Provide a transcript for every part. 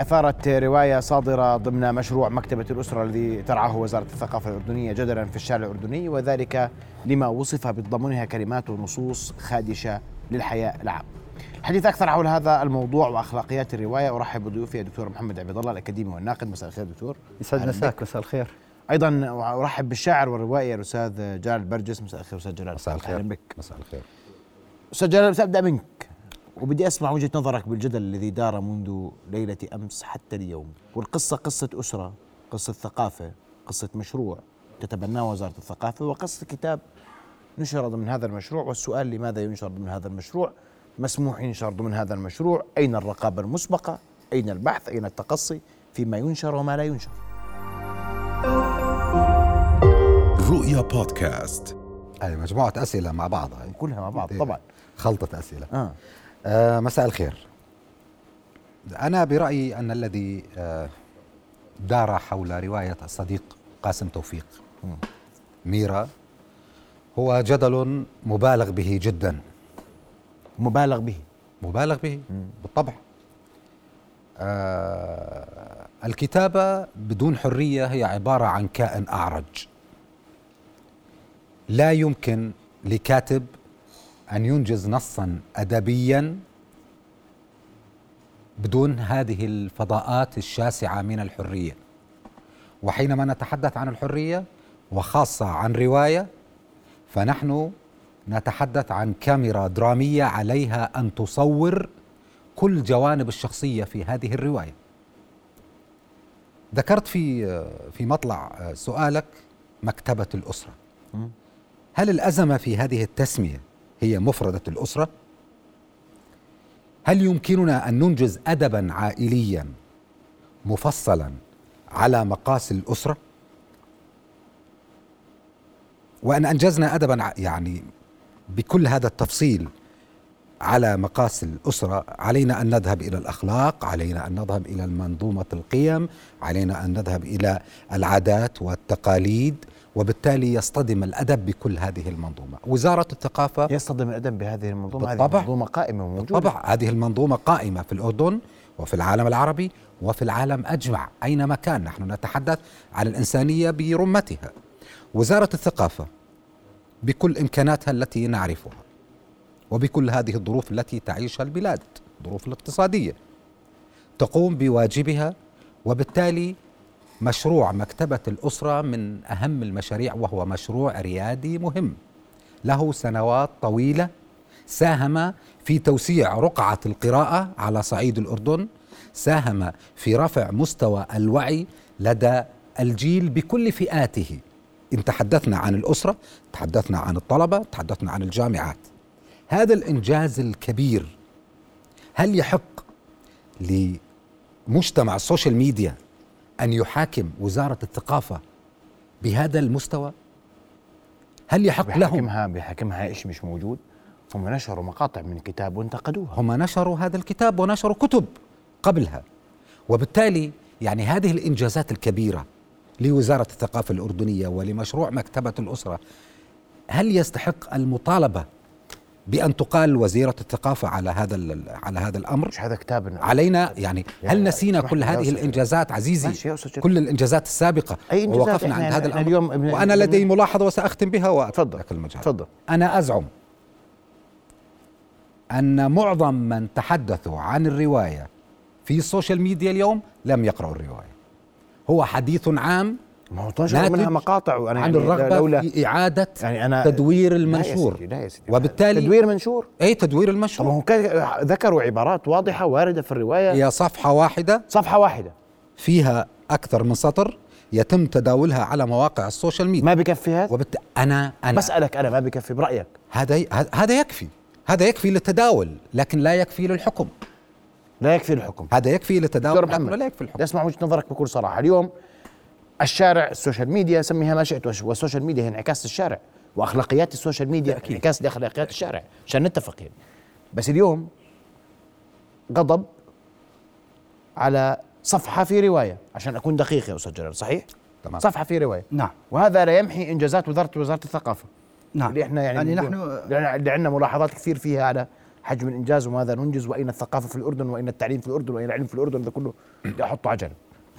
أثارت رواية صادرة ضمن مشروع مكتبة الأسرة الذي ترعاه وزارة الثقافة الأردنية جدلا في الشارع الأردني وذلك لما وصف بتضمنها كلمات ونصوص خادشة للحياء العام. الحديث أكثر حول هذا الموضوع وأخلاقيات الرواية أرحب بضيوفي الدكتور محمد عبد الله الأكاديمي والناقد مساء الخير دكتور. يسعد مساك مساء الخير. أيضا أرحب بالشاعر والروائي الأستاذ جلال برجس مساء الخير أستاذ جلال. مساء الخير. بك. مساء الخير. أستاذ جلال سأبدأ منك. وبدي أسمع وجهة نظرك بالجدل الذي دار منذ ليلة أمس حتى اليوم. والقصة قصة أسرة قصة ثقافة قصة مشروع تتبناه وزارة الثقافة وقصة كتاب نشر ضمن هذا المشروع. والسؤال لماذا ينشر ضمن هذا المشروع؟ مسموح ينشر ضمن هذا المشروع؟ أين الرقابة المسبقة؟ أين البحث؟ أين التقصي فيما ينشر وما لا ينشر؟ رؤيا بودكاست. هذه مجموعه أسئلة مع بعض. كلها مع بعض طبعا. خلطة أسئلة. آه. آه مساء الخير. أنا برأيي أن الذي آه دار حول رواية الصديق قاسم توفيق ميرا هو جدل مبالغ به جدا. مبالغ به؟ مبالغ به بالطبع. آه الكتابة بدون حرية هي عبارة عن كائن أعرج. لا يمكن لكاتب أن ينجز نصا أدبيا بدون هذه الفضاءات الشاسعة من الحرية. وحينما نتحدث عن الحرية وخاصة عن رواية فنحن نتحدث عن كاميرا درامية عليها أن تصور كل جوانب الشخصية في هذه الرواية. ذكرت في في مطلع سؤالك مكتبة الأسرة. هل الأزمة في هذه التسمية هي مفردة الأسرة؟ هل يمكننا أن ننجز أدبا عائليا مفصلا على مقاس الأسرة؟ وأن أنجزنا أدبا يعني بكل هذا التفصيل على مقاس الأسرة علينا أن نذهب إلى الأخلاق علينا أن نذهب إلى منظومة القيم علينا أن نذهب إلى العادات والتقاليد وبالتالي يصطدم الأدب بكل هذه المنظومة. وزارة الثقافة يصطدم الأدب بهذه المنظومة. بالطبع. هذه المنظومه قائمة وموجودة. بالطبع. هذه المنظومة قائمة في الأردن وفي العالم العربي وفي العالم أجمع اينما كان. نحن نتحدث عن الإنسانية برمتها. وزارة الثقافة بكل إمكاناتها التي نعرفها وبكل هذه الظروف التي تعيشها البلاد الظروف الاقتصادية تقوم بواجبها وبالتالي مشروع مكتبة الأسرة من أهم المشاريع وهو مشروع ريادي مهم. له سنوات طويلة ساهم في توسيع رقعة القراءة على صعيد الأردن ساهم في رفع مستوى الوعي لدى الجيل بكل فئاته. إن تحدثنا عن الأسرة تحدثنا عن الطلبة تحدثنا عن الجامعات. هذا الإنجاز الكبير هل يحق لمجتمع السوشيال ميديا أن يحاكم وزارة الثقافة بهذا المستوى؟ هل يحق بيحاكمها لهم؟ بيحاكمها إيش مش موجود؟ هم نشروا مقاطع من الكتاب وانتقدوها. هم نشروا هذا الكتاب ونشروا كتب قبلها. وبالتالي يعني هذه الإنجازات الكبيرة لوزارة الثقافة الأردنية ولمشروع مكتبة الأسرة هل يستحق المطالبة بأن تقال وزيرة الثقافة على هذا على هذا الأمر. مش هذا كتاب علينا يعني هل نسينا كل هذه الإنجازات عزيزي؟ كل الإنجازات السابقة. أي إنجازات ووقفنا عند هذا الأمر. اليوم وأنا لدي ملاحظة وسأختم بها واتفضل المجال. تفضل. أنا أزعم أن معظم من تحدثوا عن الرواية في السوشيال ميديا اليوم لم يقرأوا الرواية. هو حديث عام ما هو تنشر منها مقاطع وأنا عن يعني الرغبة لولا في إعادة يعني أنا تدوير المنشور. لا يا سيدي لا يا سيدي. وبالتالي تدوير منشور. أي تدوير المنشور. طب هم ذكروا عبارات واضحة واردة في الرواية. هي صفحة واحدة. صفحة واحدة. فيها أكثر من سطر يتم تداولها على مواقع ال social media. ما بكفي هذا وبالت... أنا أنا بسألك أنا ما بكفي برأيك. هذا هذا يكفي. هذا يكفي للتداول لكن لا يكفي للحكم. لا يكفي للحكم. هذا يكفي للتداول لكن لا يكفي للحكم. اسمع وجهة نظرك بكل صراحة. اليوم الشارع ال social media سميها ما شئت وال social media هي انعكاس الشارع وأخلاقيات ال social media انعكاس لأخلاقيات الشارع عشان نتفق يعني. بس اليوم غضب على صفحة في رواية عشان أكون دقيق يا أستاذ جلال صحيح؟ تمام. صفحة في رواية. نعم. وهذا لا يمحي إنجازات وزاره وزارة الثقافة. نعم. اللي إحنا يعني, يعني نحن اللي عندنا ملاحظات كثير فيها على حجم الإنجاز وماذا ننجز وأين الثقافة في الأردن وأين التعليم في الأردن وأين العلم في الأردن هذا كله بدي احطه عجل.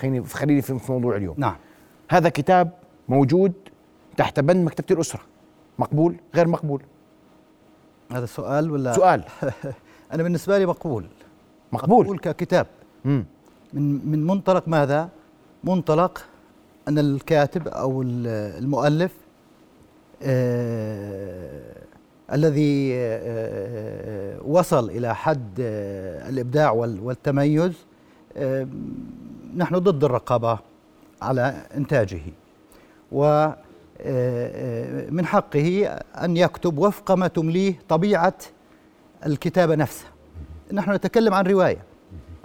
خليني خليني في في موضوع اليوم. نعم. هذا كتاب موجود تحت بند مكتبة الأسرة. مقبول؟ غير مقبول. هذا سؤال ولا؟ سؤال. أنا بالنسبة لي مقبول. مقبول. مقبول ككتاب. مم. من من منطلق ماذا؟ منطلق أن الكاتب أو ال- المؤلف آه الذي آه وصل إلى حد آه الإبداع وال- والتميز آه نحن ضد الرقابة. على إنتاجه. و آه، آه، حقه أن يكتب وفق ما تمليه طبيعة الكتابه نفسها نحن نتكلم عن رواية.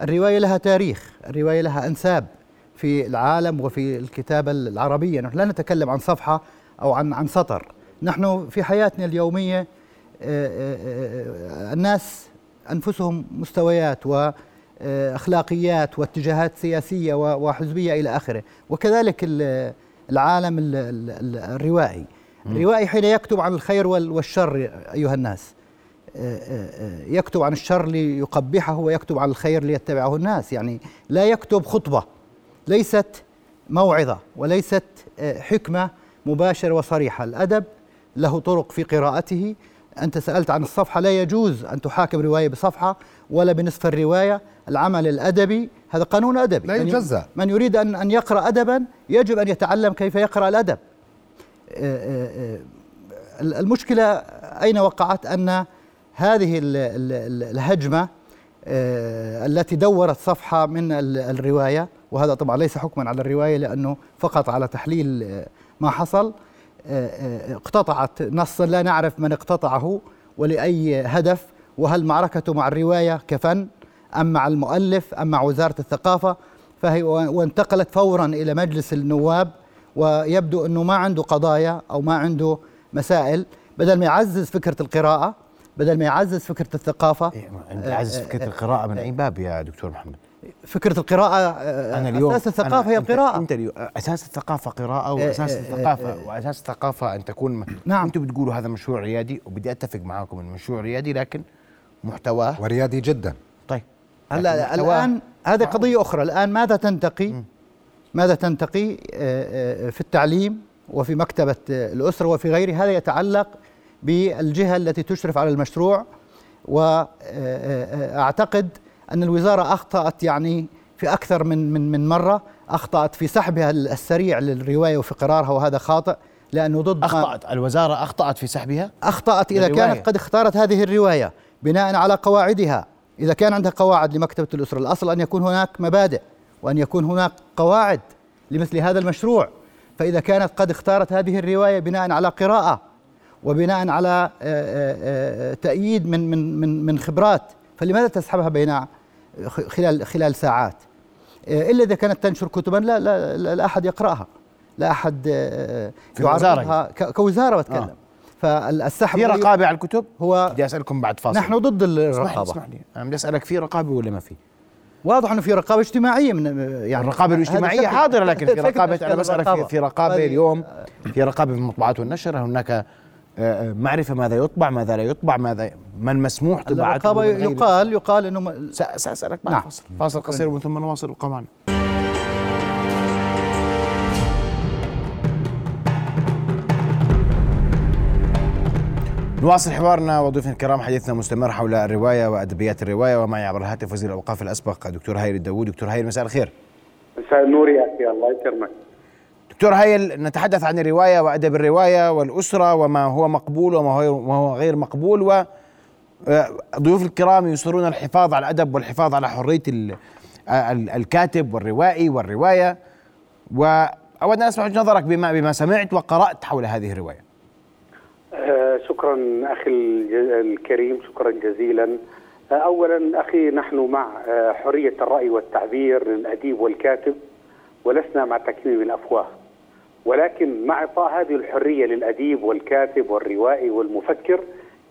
الرواية لها تاريخ الرواية لها أنساب في العالم وفي الكتابة العربية. نحن لا نتكلم عن صفحة أو عن عن سطر. نحن في حياتنا اليومية آه، الناس أنفسهم مستويات واخلاقيات واتجاهات سياسية وحزبية إلى آخره. وكذلك ال- العالم ال- ال- ال- الروائي. الروائي حين يكتب عن الخير وال- والشر أيها الناس يكتب عن الشر ليقبحه ويكتب عن الخير ليتبعه الناس. يعني لا يكتب خطبة ليست موعظة وليست آه، حكمة مباشرة وصريحة. الأدب له طرق في قراءته أنت سألت عن الصفحة لا يجوز أن تحاكم رواية بصفحة ولا بنصف الرواية. العمل الأدبي هذا قانون أدبي. لا يجزأ. من يريد أن أن يقرأ أدبا يجب أن يتعلم كيف يقرأ الأدب. آه، آه، آه، المشكلة أين وقعت؟ أن هذه ال- ال- ال- الهجمة التي دورت صفحة من ال- الرواية وهذا طبعا ليس حكما على الرواية لأنه فقط على تحليل ما حصل. اقتطعت نصا لا نعرف من اقتطعه ولأي هدف وهل معركته مع الرواية كفن أم مع المؤلف أم مع وزارة الثقافة. فهي وانتقلت فورا إلى مجلس النواب ويبدو أنه ما عنده قضايا أو ما عنده مسائل. بدل ما يعزز فكرة القراءة بدل ما يعزز فكرة الثقافة إيه، أنت عايز فكرة القراءة من أي باب يا دكتور محمد؟ فكرة القراءة آه، أنا اليوم أساس الثقافة هي أنا- أنت- القراءة. أنت اليوم أساس الثقافة قراءة إيه، وأساس إيه، الثقافة إيه، وأساس الثقافة أن تكون م- نعم. أنتم بتقولوا هذا مشروع ريادي وبدي أتفق معاكم انه مشروع ريادي لكن محتواه وريادي جدا. طيب. هلا الآن هذه قضية أخرى. الآن ماذا تنتقي؟ ماذا تنتقي؟ آه، آه، في التعليم وفي مكتبة آه، الأسرة وفي غيره هذا يتعلق بالجهة التي تشرف على المشروع وأعتقد أن الوزارة أخطأت يعني في أكثر من من من مرة أخطأت في سحبها السريع للرواية وفي قرارها وهذا خاطئ لأنه ضد أخطأت. الوزارة أخطأت في سحبها؟ أخطأت إذا الرواية. كانت قد اختارت هذه الرواية بناء على قواعدها. إذا كان عندها قواعد لمكتبة الأسرة الأصل أن يكون هناك مبادئ وأن يكون هناك قواعد لمثل هذا المشروع. فإذا كانت قد اختارت هذه الرواية بناء على قراءة وبناء على آه، آه، آه، تأييد من من من من خبرات فلماذا تسحبها بين خلال خلال ساعات؟ آه، إلا إذا كانت تنشر كتبا لا لا, لا, لا أحد يقرأها. لا أحد آه، يعرضها. ك- كوزارة بتكلم. آه. فالسحب في رقابة على الكتب؟ هو بدي أسألكم بعد فاصل. نحن ضد الرقابة. اسمح لي. أنا بدي أسألك في رقابة ولا ما في؟ واضح إنه في رقابة اجتماعية من يعني الرقابة الاجتماعية حاضرة لكن في رقابة أنا بسألك في, رقابة هذه- اليوم في رقابة في المطبوعات والنشر هناك معرفة ماذا يطبع ماذا لا يطبع ماذا من مسموح طباعته الرقابه يقال يقال إنه م- سأسألك بعد نعم. فاصل. فاصل قصير ومن ثم نواصل. ابقى معنا. نواصل حوارنا. وضيوفنا الكرام حديثنا مستمر حول الرواية وأدبيات الرواية ومعي عبر الهاتف وزير الأوقاف الأسبق دكتور هايل الداوود. دكتور هايل مساء الخير. مساء النور يا أخي. الله يكرمك. دكتور هايل نتحدث عن الرواية وأدب الرواية والأسرة وما هو مقبول وما هو غير مقبول و آه، الكرام يصرون الحفاظ على الأدب والحفاظ على حرية ال- آه، ال- الكاتب والروائي والرواية واود أن أسمع وجهة نظرك بما بما سمعت وقرأت حول هذه الرواية. آه شكرا الج- الكريم شكرا جزيلا. اولا أخي نحن مع حرية الرأي والتعبير للاديب والكاتب ولسنا مع تكميم الأفواه. ولكن مع إعطاء هذه الحرية للأديب والكاتب والروائي والمفكر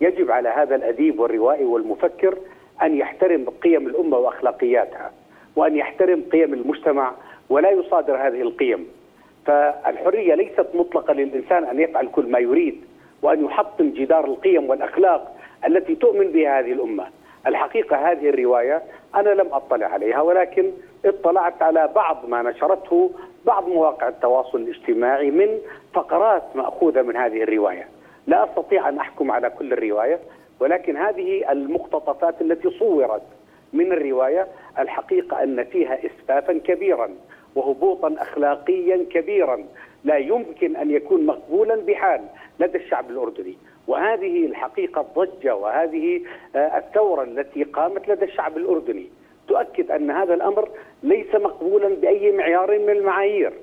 يجب على هذا الأديب والروائي والمفكر أن يحترم قيم الأمة وأخلاقياتها وأن يحترم قيم المجتمع ولا يصادر هذه القيم فالحرية ليست مطلقة للإنسان أن يفعل كل ما يريد وأن يحطم جدار القيم والأخلاق التي تؤمن بها هذه الأمة. الحقيقة هذه الرواية أنا لم أطلع عليها ولكن اطلعت على بعض ما نشرته بعض مواقع التواصل الاجتماعي من فقرات مأخوذة من هذه الرواية. لا أستطيع أن أحكم على كل الرواية ولكن هذه المقتطفات التي صورت من الرواية الحقيقة أن فيها اسفافا كبيرا وهبوطا اخلاقيا كبيرا لا يمكن أن يكون مقبولا بحال لدى الشعب الأردني وهذه الحقيقة الضجة وهذه آه، الثورة التي قامت لدى الشعب الأردني تؤكد أن هذا الأمر ليس مقبولا بأي معيار من المعايير.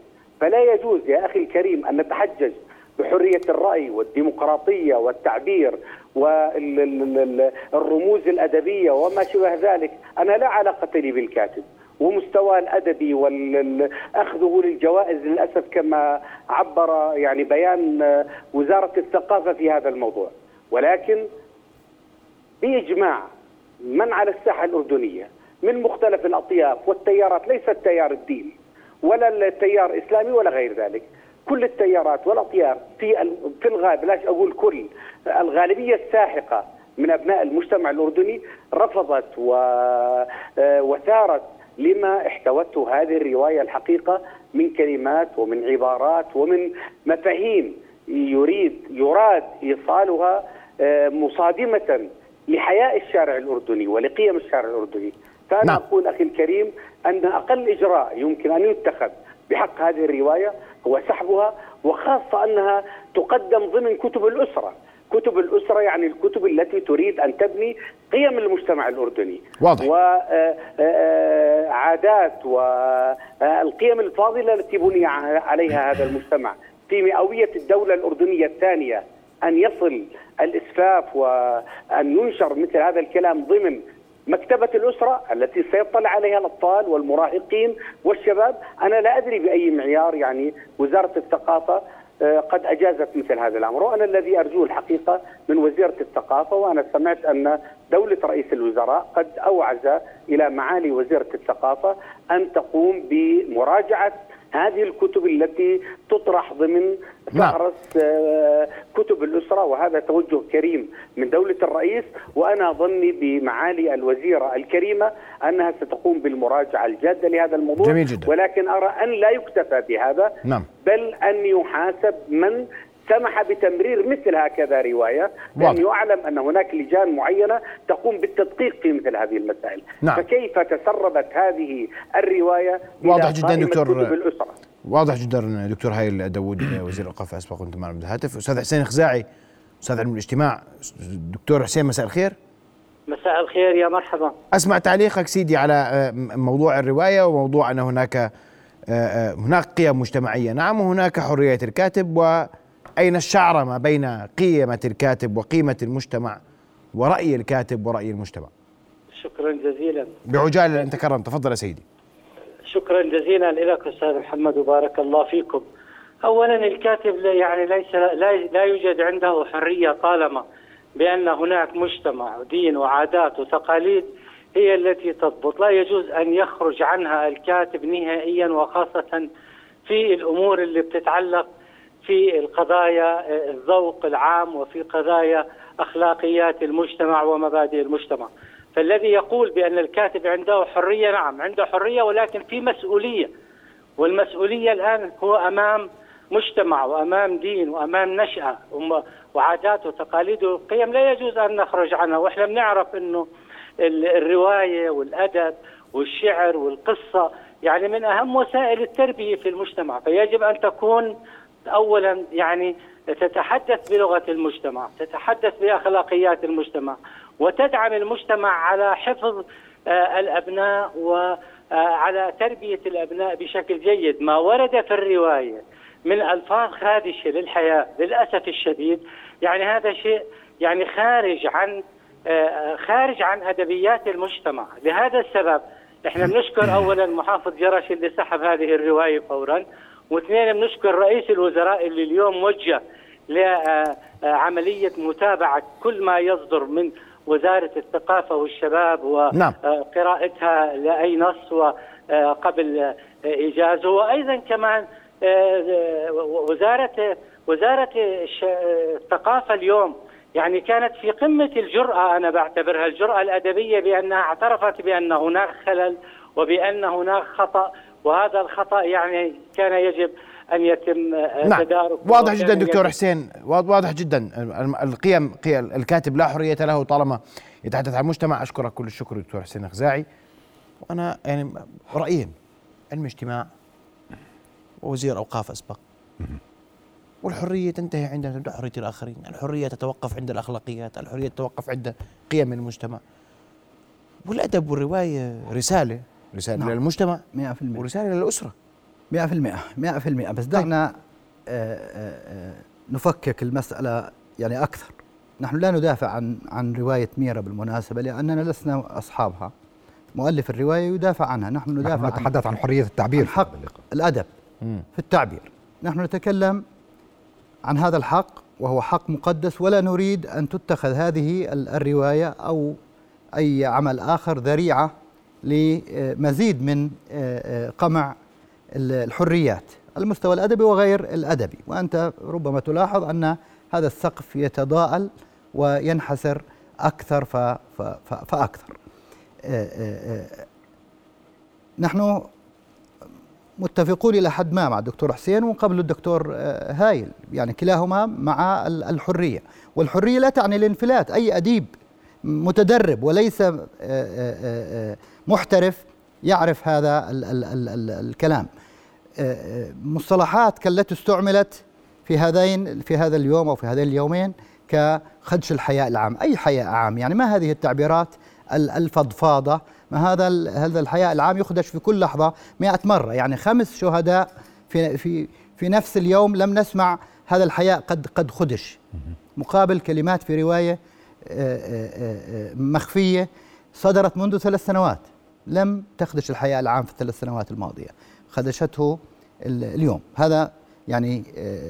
فلا يجوز يا أخي الكريم أن نتحجج بحرية الرأي والديمقراطية والتعبير والرموز الأدبية وما شبه ذلك، أنا لا علاقة لي بالكاتب ومستواه الأدبي واخذه للجوائز للأسف كما عبر يعني بيان وزارة الثقافة في هذا الموضوع، ولكن بإجماع من على الساحة الأردنية من مختلف الأطياف والتيارات ليس التيار الديني ولا التيار الإسلامي ولا غير ذلك، كل التيارات والأطياف في في الغالب لا أقول كل الغالبية الساحقة من أبناء المجتمع الأردني رفضت وثارت لما احتوته هذه الرواية الحقيقة من كلمات ومن عبارات ومن مفاهيم يريد يراد إيصالها آه، مصادمة لحياء الشارع الأردني ولقيم الشارع الأردني. فانا نعم. أقول أخي الكريم أن أقل إجراء يمكن أن يتخذ بحق هذه الرواية هو سحبها وخاصة أنها تقدم ضمن كتب الأسرة. كتب الأسرة يعني الكتب التي تريد أن تبني قيم المجتمع الأردني. واضح. وعادات آه، آه، والقيم الفاضلة التي بني عليها هذا المجتمع. في مئوية الدولة الأردنية الثانية أن يصل الإسفاف وأن ينشر مثل هذا الكلام ضمن مكتبة الأسرة التي سيطلع عليها الأطفال والمراهقين والشباب. أنا لا أدري بأي معيار يعني وزارة الثقافة آه، قد أجازت مثل هذا الأمر وأنا الذي أرجوه الحقيقة من وزيرة الثقافة وأنا سمعت أن دولة رئيس الوزراء قد أوعز إلى معالي وزيرة الثقافة أن تقوم بمراجعة هذه الكتب التي تطرح ضمن نعم. فهرس آه، كتب الأسرة وهذا توجه كريم من دولة الرئيس وأنا ظني بمعالي الوزيرة الكريمة أنها ستقوم بالمراجعة الجادة لهذا الموضوع جميل جدا. ولكن أرى أن لا يكتفى بهذا نعم. بل أن يحاسب من سمح بتمرير مثل هكذا رواية لأن يعلم أن هناك لجان معينة تقوم بالتدقيق في مثل هذه المسائل. نعم. فكيف تسربت هذه الرواية واضح جدا دكتور الأسرة؟ واضح جدا دكتور هايل داوود وزير الاوقاف أسبق كنت معنا بالهاتف أستاذ حسين خزاعي أستاذ علم الاجتماع. دكتور حسين مساء الخير. مساء الخير يا مرحبا. أسمع تعليقك سيدي على آه، موضوع الرواية وموضوع أن هناك آه، آه، هناك قيم مجتمعية. نعم وهناك حرية الكاتب واين الشعره ما بين قيمة الكاتب وقيمة المجتمع ورأي الكاتب ورأي المجتمع؟ شكرا جزيلا. بعجالة أنت كرم تفضل يا سيدي. شكرا جزيلا لك أستاذ محمد وبارك الله فيكم. اولا الكاتب يعني ليس لا, لا يوجد عنده حرية طالما بأن هناك مجتمع ودين وعادات وتقاليد هي التي تضبط، لا يجوز أن يخرج عنها الكاتب نهائيا وخاصة في الأمور اللي بتتعلق في القضايا الذوق العام وفي قضايا أخلاقيات المجتمع ومبادئ المجتمع. فالذي يقول بأن الكاتب عنده حرية نعم عنده حرية ولكن في مسؤولية. والمسؤولية الآن هو أمام مجتمع وأمام دين وأمام نشأة وعادات وتقاليد. وقيم لا يجوز أن نخرج عنها. وإحنا بنعرف أنه الرواية والأدب والشعر والقصة يعني من أهم وسائل التربية في المجتمع. فيجب أن تكون أولا يعني تتحدث بلغة المجتمع تتحدث بأخلاقيات المجتمع وتدعم المجتمع على حفظ آه، الأبناء وعلى آه، تربية الأبناء بشكل جيد، ما ورد في الرواية من ألفاظ خادشة للحياة للأسف الشديد يعني هذا شيء يعني خارج عن آه، خارج عن أدبيات المجتمع، لهذا السبب إحنا بنشكر اولا محافظ جرش اللي سحب هذه الرواية فورا، واثنين بنشكر رئيس الوزراء اللي اليوم وجه لعملية متابعة كل ما يصدر من وزارة الثقافة والشباب نعم. وقراءتها لأي نص وقبل إيجازه وأيضا كمان وزارة وزارة الثقافة اليوم يعني كانت في قمة الجرأة أنا بعتبرها الجرأة الأدبية بأنها اعترفت بأن هناك خلل وبأن هناك خطأ وهذا الخطأ يعني كان يجب أن يتم آه، نعم. تداركه واضح جدا دكتور حسين. واضح جدا. القيم قي- الكاتب لا حرية له طالما يتحدث عن المجتمع أشكرك كل الشكر دكتور حسين الخزاعي وأنا يعني رأيين علم اجتماع ووزير أوقاف أسبق. والحرية تنتهي عندما تبدأ حرية الآخرين. الحرية تتوقف عند الأخلاقيات. الحرية تتوقف عند قيم المجتمع. والأدب والرواية رسالة. رسالة نعم. للمجتمع 100% ورسالة للأسرة 100% 100% بس دعنا آه، آه، آه، نفكك المسألة يعني أكثر. نحن لا ندافع عن عن رواية ميرا بالمناسبة لأننا لسنا أصحابها. مؤلف الرواية يدافع عنها. نحن نحن ندافع عن نتحدث عن حرية التعبير عن حق. الأدب في التعبير. نحن نتكلم عن هذا الحق وهو حق مقدس ولا نريد أن تتخذ هذه ال- الرواية أو أي عمل آخر ذريعة لمزيد من آه، آه، قمع ال- الحريات المستوى الأدبي وغير الأدبي. وأنت ربما تلاحظ أن هذا السقف يتضاءل وينحسر أكثر ف- ف- ف- فأكثر. آه، نحن متفقون إلى حد ما مع الدكتور حسين وقبل الدكتور هايل يعني كلاهما مع ال- الحرية. والحرية لا تعني الانفلات أي أديب متدرب وليس آه، آه، آه، محترف يعرف هذا ال ال ال ال الكلام. مصطلحات كالتي استعملت في هذين في هذا اليوم أو في هذين اليومين كخدش الحياء العام. أي حياء عام؟ يعني ما هذه التعبيرات ال- الفضفاضة؟ ما هذا هذا الحياء العام يخدش في كل لحظة مئة مرة. يعني خمس شهداء في في في نفس اليوم لم نسمع هذا الحياء قد قد خدش. مقابل كلمات في رواية مخفية صدرت منذ ثلاث سنوات لم تخدش الحياء العام في الثلاث سنوات الماضية خدشته ال- اليوم. هذا يعني آه،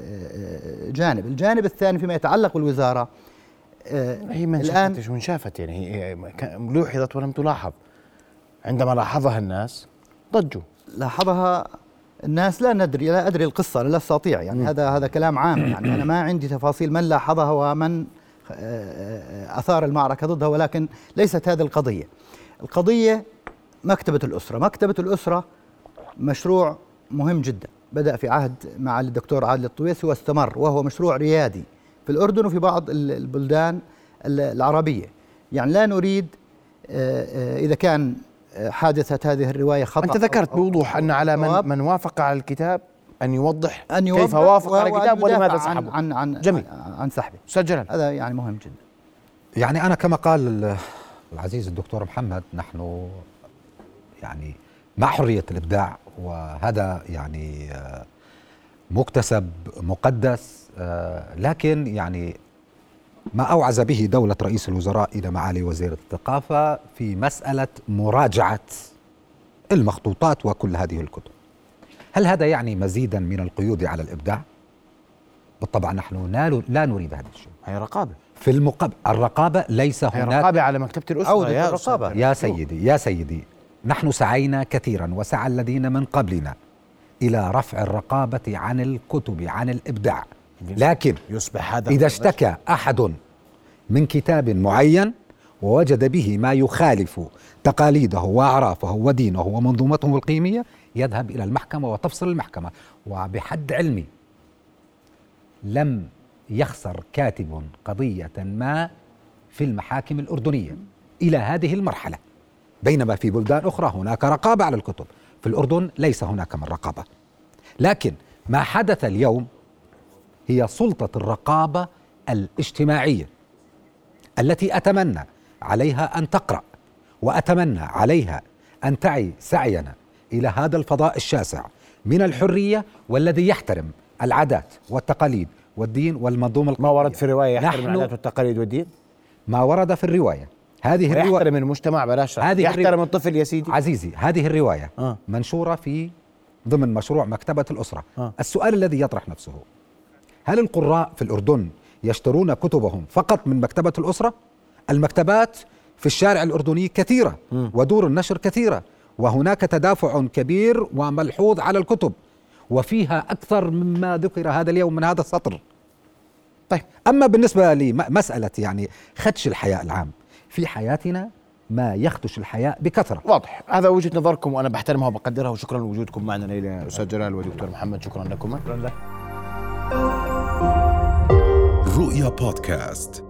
آه، جانب. الجانب الثاني فيما يتعلق بالوزارة آه، هي ما الآن انشافتش وانشافت يعني. هي لوحظت ولم تلاحظ. عندما لاحظها الناس ضجوا. لاحظها الناس لا ندري لا أدري القصة لا أستطيع. يعني هذا هذا كلام عام. يعني أنا ما عندي تفاصيل من لاحظها ومن آثار المعركة ضدها ولكن ليست هذه القضية. القضية مكتبة الأسرة. مكتبة الأسرة مشروع مهم جدا. بدأ في عهد معالي الدكتور عادل الطويسي واستمر وهو مشروع ريادي في الأردن وفي بعض ال- البلدان ال- العربية. يعني لا نريد آه، آه، إذا كان آه، حادثة هذه الرواية خطأ أنت ذكرت بوضوح أن على. من من وافق على الكتاب أن يوضح أن كيف يوضح وافق و- على الكتاب ولماذا سحبه. عن عن جميل. عن, عن سحبه. جلال هذا يعني مهم جدا. يعني أنا كما قال ال- العزيز الدكتور محمد نحن يعني مع حرية الإبداع وهذا يعني آه، مكتسب مقدس آه، لكن يعني ما أوعز به دولة رئيس الوزراء إلى معالي وزير الثقافة في مسألة مراجعة المخطوطات وكل هذه الكتب. هل هذا يعني مزيدا من القيود على الإبداع؟ بالطبع نحن لا- لا نريد هذا الشيء هي رقابة في المقابل الرقابة ليس هي هناك رقابة على مكتبة الأسرة عودة يا. أستاذ. يا سيدي يا سيدي نحن سعينا كثيرا وسعى الذين من قبلنا إلى رفع الرقابة عن الكتب عن الإبداع لكن يصبح هذا إذا اشتكى أحد من كتاب معين ووجد به ما يخالف تقاليده وأعرافه ودينه ومنظومته القيمية يذهب إلى المحكمة وتفصل المحكمة. وبحد علمي لم يخسر كاتب قضية ما في المحاكم الأردنية إلى هذه المرحلة. بينما في بلدان أخرى هناك رقابة على الكتب. في الأردن ليس هناك من رقابة. لكن ما حدث اليوم هي سلطة الرقابة الاجتماعية التي أتمنى عليها أن تقرأ وأتمنى عليها أن تعي سعينا إلى هذا الفضاء الشاسع من الحرية والذي يحترم العادات والتقاليد والدين والمنظومة ما ورد في الرواية يحترم العادات والتقاليد والدين ما ورد في الرواية هذه الرواية ويحترم المجتمع بلاش هذه يحترم الرواية. الطفل يا سيدي عزيزي هذه الرواية آه. منشورة في ضمن مشروع مكتبة الأسرة آه. السؤال الذي يطرح نفسه هل القراء في الأردن يشترون كتبهم فقط من مكتبة الأسرة؟ المكتبات في الشارع الأردني كثيرة ودور النشر كثيرة وهناك تدافع كبير وملحوظ على الكتب وفيها أكثر مما ذكر هذا اليوم من هذا السطر. طيب أما بالنسبة لمسألة يعني خدش الحياء العام في حياتنا ما يخدش الحياء بكثرة. واضح. هذا وجهة نظركم وأنا بحترمها وبقدرها وشكرا لوجودكم معنا ليلى أستاذ جلال ودكتور محمد شكرا لكم. شكرا لك. رؤيا بودكاست.